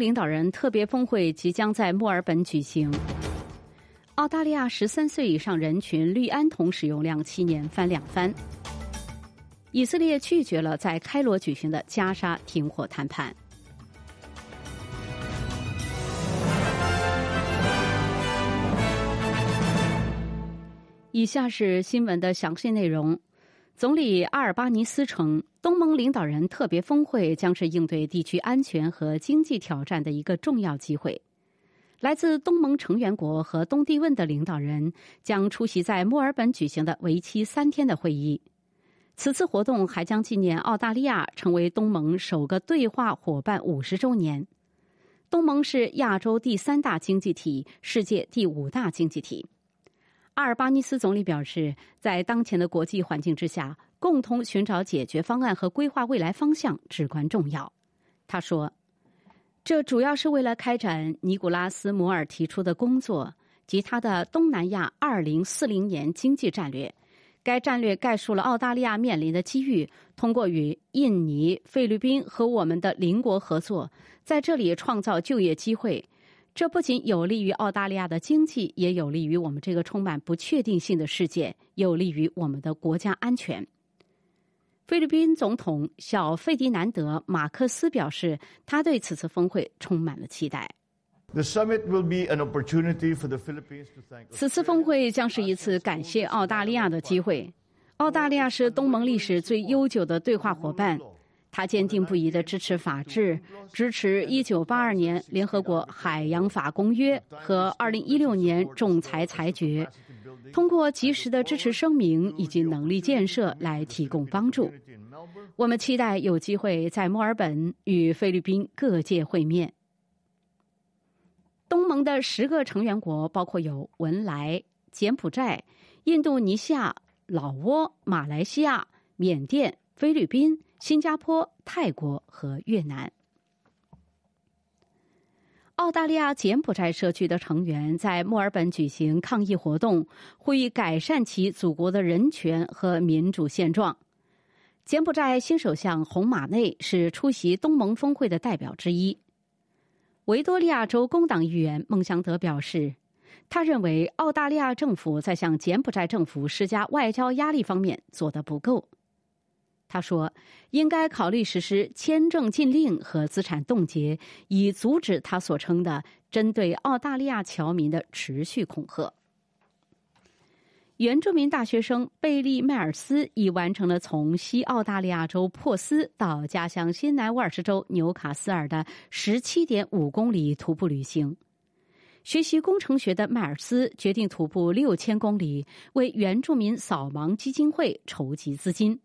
领导人特别峰会即将在墨尔本举行。澳大利亚十三岁以上人群氯胺酮使用量七年翻两番。以色列拒绝了在开罗举行的加沙停火谈判。以下是新闻的详细内容。总理阿尔巴尼斯称，东盟领导人特别峰会将是应对地区安全和经济挑战的一个重要机会。来自东盟成员国和东帝汶的领导人将出席在墨尔本举行的为期三天的会议。此次活动还将纪念澳大利亚成为东盟首个对话伙伴五十周年。东盟是亚洲第三大经济体，世界第五大经济体。阿尔巴尼斯总理表示，在当前的国际环境之下，共同寻找解决方案和规划未来方向至关重要。他说：“这主要是为了开展尼古拉斯·摩尔提出的工作及他的东南亚二零四零年经济战略。该战略概述了澳大利亚面临的机遇，通过与印尼、菲律宾和我们的邻国合作，在这里创造就业机会。”这不仅有利于澳大利亚的经济，也有利于我们这个充满不确定性的世界，有利于我们的国家安全。菲律宾总统小费迪南德·马克思表示，他对此次峰会充满了期待。此次峰会将是一次感谢澳大利亚的机会。澳大利亚是东盟历史最悠久的对话伙伴。他坚定不移的支持法治，支持1982年联合国海洋法公约和2016年仲裁裁决，通过及时的支持声明以及能力建设来提供帮助。我们期待有机会在墨尔本与菲律宾各界会面。东盟的十个成员国包括有文莱、柬埔寨、印度尼西亚、老挝、马来西亚、缅甸、菲律宾。新加坡、泰国和越南、澳大利亚、柬埔寨社区的成员在墨尔本举行抗议活动，呼吁改善其祖国的人权和民主现状。柬埔寨新首相洪马内是出席东盟峰会的代表之一。维多利亚州工党议员孟祥德表示，他认为澳大利亚政府在向柬埔寨政府施加外交压力方面做得不够。他说：“应该考虑实施签证禁令和资产冻结，以阻止他所称的针对澳大利亚侨民的持续恐吓。”原住民大学生贝利·迈尔斯已完成了从西澳大利亚州珀斯到家乡新南威尔士州纽卡斯尔的十七点五公里徒步旅行。学习工程学的迈尔斯决定徒步六千公里，为原住民扫盲基金会筹集资金。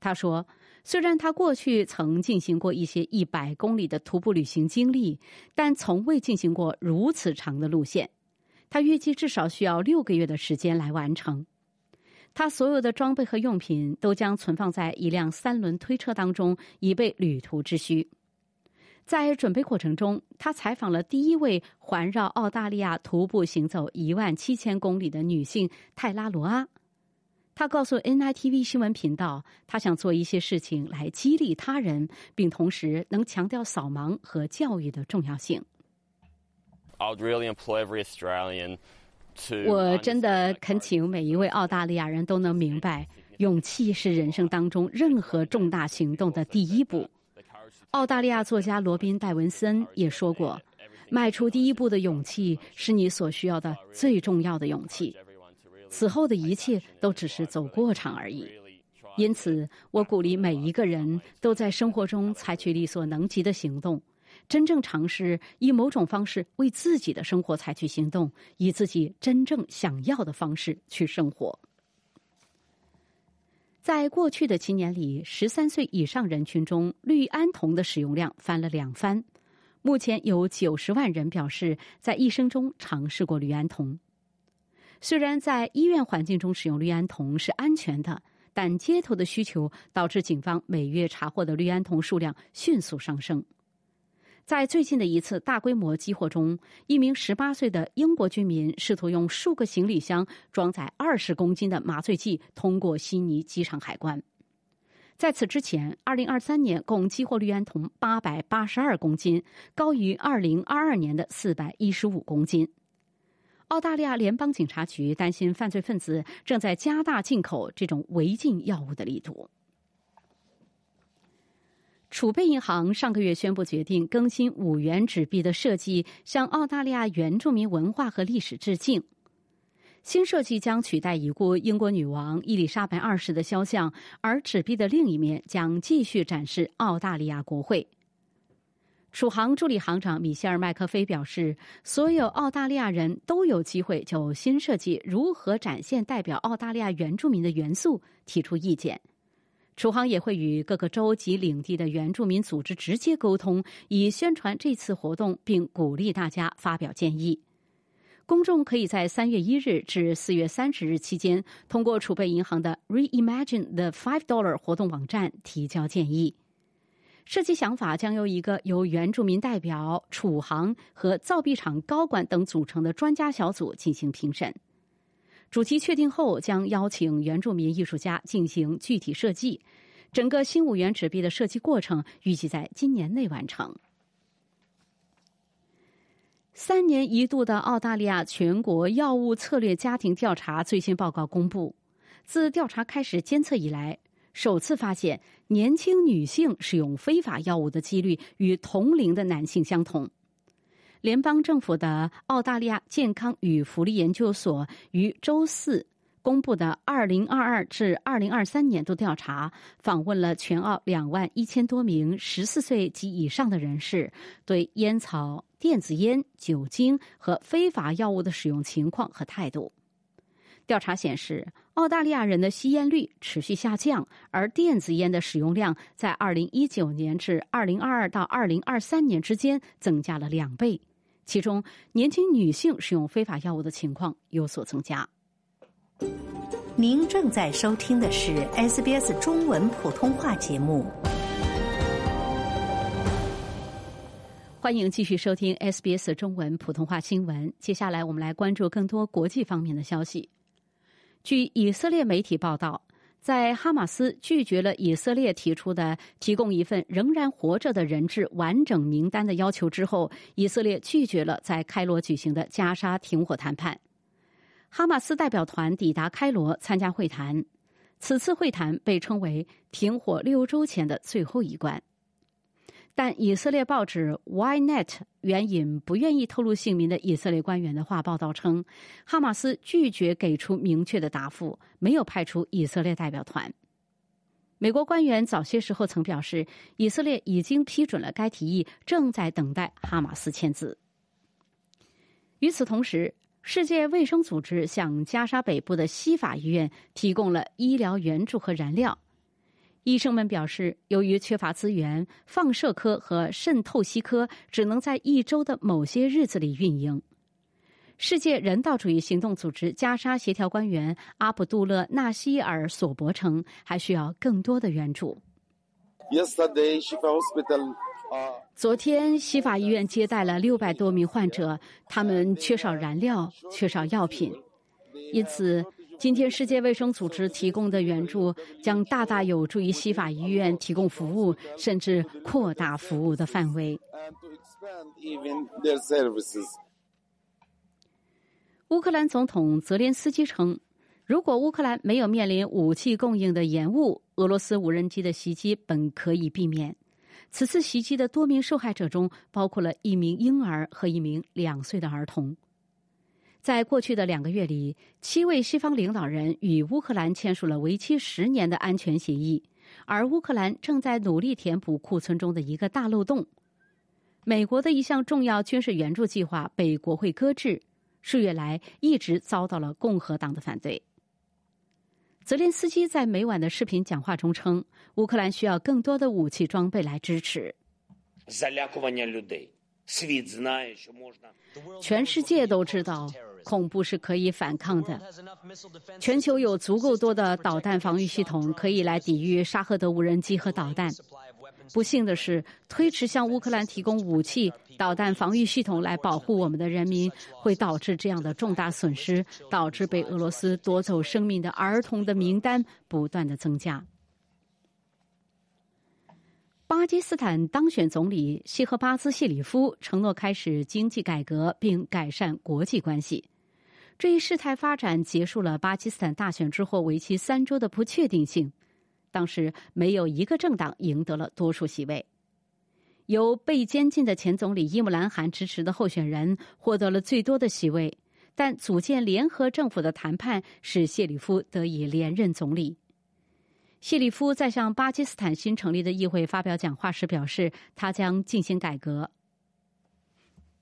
他说：“虽然他过去曾进行过一些一百公里的徒步旅行经历，但从未进行过如此长的路线。他预计至少需要六个月的时间来完成。他所有的装备和用品都将存放在一辆三轮推车当中，以备旅途之需。在准备过程中，他采访了第一位环绕澳大利亚徒步行走一万七千公里的女性泰拉罗阿。”他告诉 NITV 新闻频道，他想做一些事情来激励他人，并同时能强调扫盲和教育的重要性。我真的恳请每一位澳大利亚人都能明白，勇气是人生当中任何重大行动的第一步。澳大利亚作家罗宾·戴文森也说过：“迈出第一步的勇气是你所需要的最重要的勇气。”此后的一切都只是走过场而已，因此我鼓励每一个人都在生活中采取力所能及的行动，真正尝试以某种方式为自己的生活采取行动，以自己真正想要的方式去生活。在过去的七年里，十三岁以上人群中氯胺酮的使用量翻了两番，目前有九十万人表示在一生中尝试过氯胺酮。虽然在医院环境中使用氯胺酮是安全的，但街头的需求导致警方每月查获的氯胺酮数量迅速上升。在最近的一次大规模击获中，一名十八岁的英国居民试图用数个行李箱装载二十公斤的麻醉剂通过悉尼机场海关。在此之前，二零二三年共激获氯胺酮八百八十二公斤，高于二零二二年的四百一十五公斤。澳大利亚联邦警察局担心犯罪分子正在加大进口这种违禁药物的力度。储备银行上个月宣布决定更新五元纸币的设计，向澳大利亚原住民文化和历史致敬。新设计将取代已故英国女王伊丽莎白二世的肖像，而纸币的另一面将继续展示澳大利亚国会。储行助理行长米歇尔·麦克菲表示，所有澳大利亚人都有机会就新设计如何展现代表澳大利亚原住民的元素提出意见。储行也会与各个州及领地的原住民组织直接沟通，以宣传这次活动，并鼓励大家发表建议。公众可以在三月一日至四月三十日期间，通过储备银行的 Reimagine the Five Dollar 活动网站提交建议。设计想法将由一个由原住民代表、储行和造币厂高管等组成的专家小组进行评审。主题确定后，将邀请原住民艺术家进行具体设计。整个新五元纸币的设计过程预计在今年内完成。三年一度的澳大利亚全国药物策略家庭调查最新报告公布，自调查开始监测以来，首次发现年轻女性使用非法药物的几率与同龄的男性相同。联邦政府的澳大利亚健康与福利研究所于周四。公布的二零二二至二零二三年度调查访问了全澳两万一千多名十四岁及以上的人士，对烟草、电子烟、酒精和非法药物的使用情况和态度。调查显示，澳大利亚人的吸烟率持续下降，而电子烟的使用量在二零一九年至二零二二到二零二三年之间增加了两倍，其中年轻女性使用非法药物的情况有所增加。您正在收听的是 SBS 中文普通话节目。欢迎继续收听 SBS 中文普通话新闻。接下来，我们来关注更多国际方面的消息。据以色列媒体报道，在哈马斯拒绝了以色列提出的提供一份仍然活着的人质完整名单的要求之后，以色列拒绝了在开罗举行的加沙停火谈判。哈马斯代表团抵达开罗参加会谈，此次会谈被称为停火六周前的最后一关。但以色列报纸 Ynet 援引不愿意透露姓名的以色列官员的话报道称，哈马斯拒绝给出明确的答复，没有派出以色列代表团。美国官员早些时候曾表示，以色列已经批准了该提议，正在等待哈马斯签字。与此同时。世界卫生组织向加沙北部的西法医院提供了医疗援助和燃料。医生们表示，由于缺乏资源，放射科和肾透析科只能在一周的某些日子里运营。世界人道主义行动组织加沙协调官员阿卜杜勒纳希尔索博称，还需要更多的援助。Yesterday, Shifa Hospital. 昨天，西法医院接待了六百多名患者，他们缺少燃料，缺少药品，因此，今天世界卫生组织提供的援助将大大有助于西法医院提供服务，甚至扩大服务的范围。乌克兰总统泽连斯基称，如果乌克兰没有面临武器供应的延误，俄罗斯无人机的袭击本可以避免。此次袭击的多名受害者中，包括了一名婴儿和一名两岁的儿童。在过去的两个月里，七位西方领导人与乌克兰签署了为期十年的安全协议，而乌克兰正在努力填补库存中的一个大漏洞。美国的一项重要军事援助计划被国会搁置，数月来一直遭到了共和党的反对。泽连斯基在每晚的视频讲话中称，乌克兰需要更多的武器装备来支持。全世界都知道，恐怖是可以反抗的。全球有足够多的导弹防御系统可以来抵御沙赫德无人机和导弹。不幸的是，推迟向乌克兰提供武器、导弹防御系统来保护我们的人民，会导致这样的重大损失，导致被俄罗斯夺走生命的儿童的名单不断的增加。巴基斯坦当选总理希赫巴兹谢里夫承诺开始经济改革并改善国际关系。这一事态发展结束了巴基斯坦大选之后为期三周的不确定性。当时没有一个政党赢得了多数席位。由被监禁的前总理伊姆兰汗支持的候选人获得了最多的席位，但组建联合政府的谈判使谢里夫得以连任总理。谢里夫在向巴基斯坦新成立的议会发表讲话时表示，他将进行改革。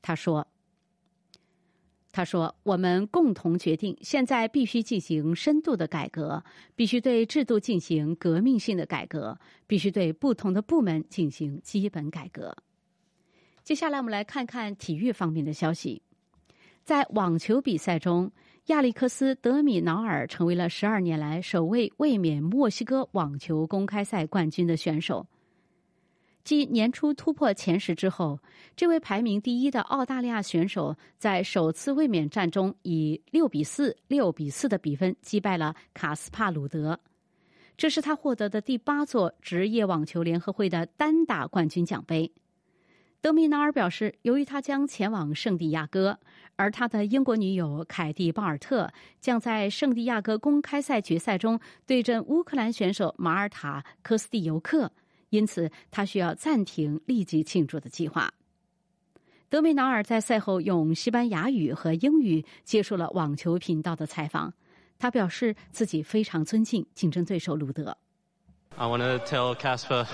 他说：“他说，我们共同决定，现在必须进行深度的改革，必须对制度进行革命性的改革，必须对不同的部门进行基本改革。”接下来，我们来看看体育方面的消息。在网球比赛中。亚历克斯·德米瑙尔成为了十二年来首位卫冕墨西哥网球公开赛冠军的选手。继年初突破前十之后，这位排名第一的澳大利亚选手在首次卫冕战中以六比四、六比四的比分击败了卡斯帕鲁德，这是他获得的第八座职业网球联合会的单打冠军奖杯。德米纳尔表示，由于他将前往圣地亚哥。而他的英国女友凯蒂·鲍尔特将在圣地亚哥公开赛决赛中对阵乌克兰选手马尔塔·科斯蒂尤克，因此他需要暂停立即庆祝的计划。德梅纳尔在赛后用西班牙语和英语接受了网球频道的采访，他表示自己非常尊敬竞争对手鲁德。I want to tell Casper.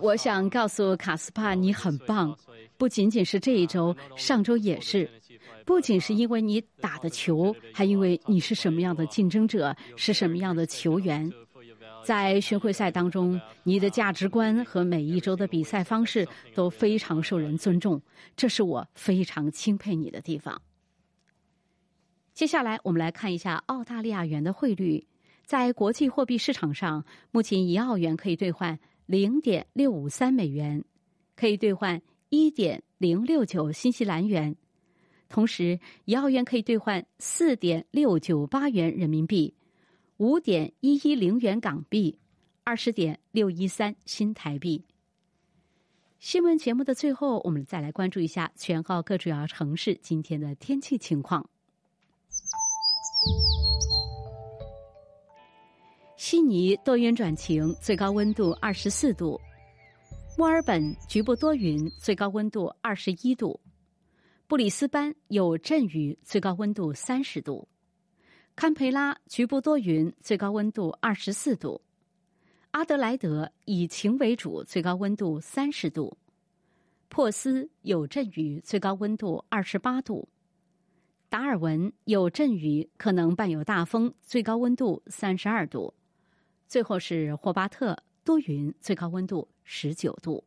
我想告诉卡斯帕，你很棒，不仅仅是这一周，上周也是。不仅是因为你打的球，还因为你是什么样的竞争者，是什么样的球员。在巡回赛当中，你的价值观和每一周的比赛方式都非常受人尊重，这是我非常钦佩你的地方。接下来，我们来看一下澳大利亚元的汇率，在国际货币市场上，目前一澳元可以兑换。零点六五三美元可以兑换一点零六九新西兰元，同时一澳元可以兑换四点六九八元人民币，五点一一零元港币，二十点六一三新台币。新闻节目的最后，我们再来关注一下全澳各主要城市今天的天气情况。悉尼多云转晴，最高温度二十四度；墨尔本局部多云，最高温度二十一度；布里斯班有阵雨，最高温度三十度；堪培拉局部多云，最高温度二十四度；阿德莱德以晴为主，最高温度三十度；珀斯有阵雨，最高温度二十八度；达尔文有阵雨，可能伴有大风，最高温度三十二度。最后是霍巴特，多云，最高温度十九度。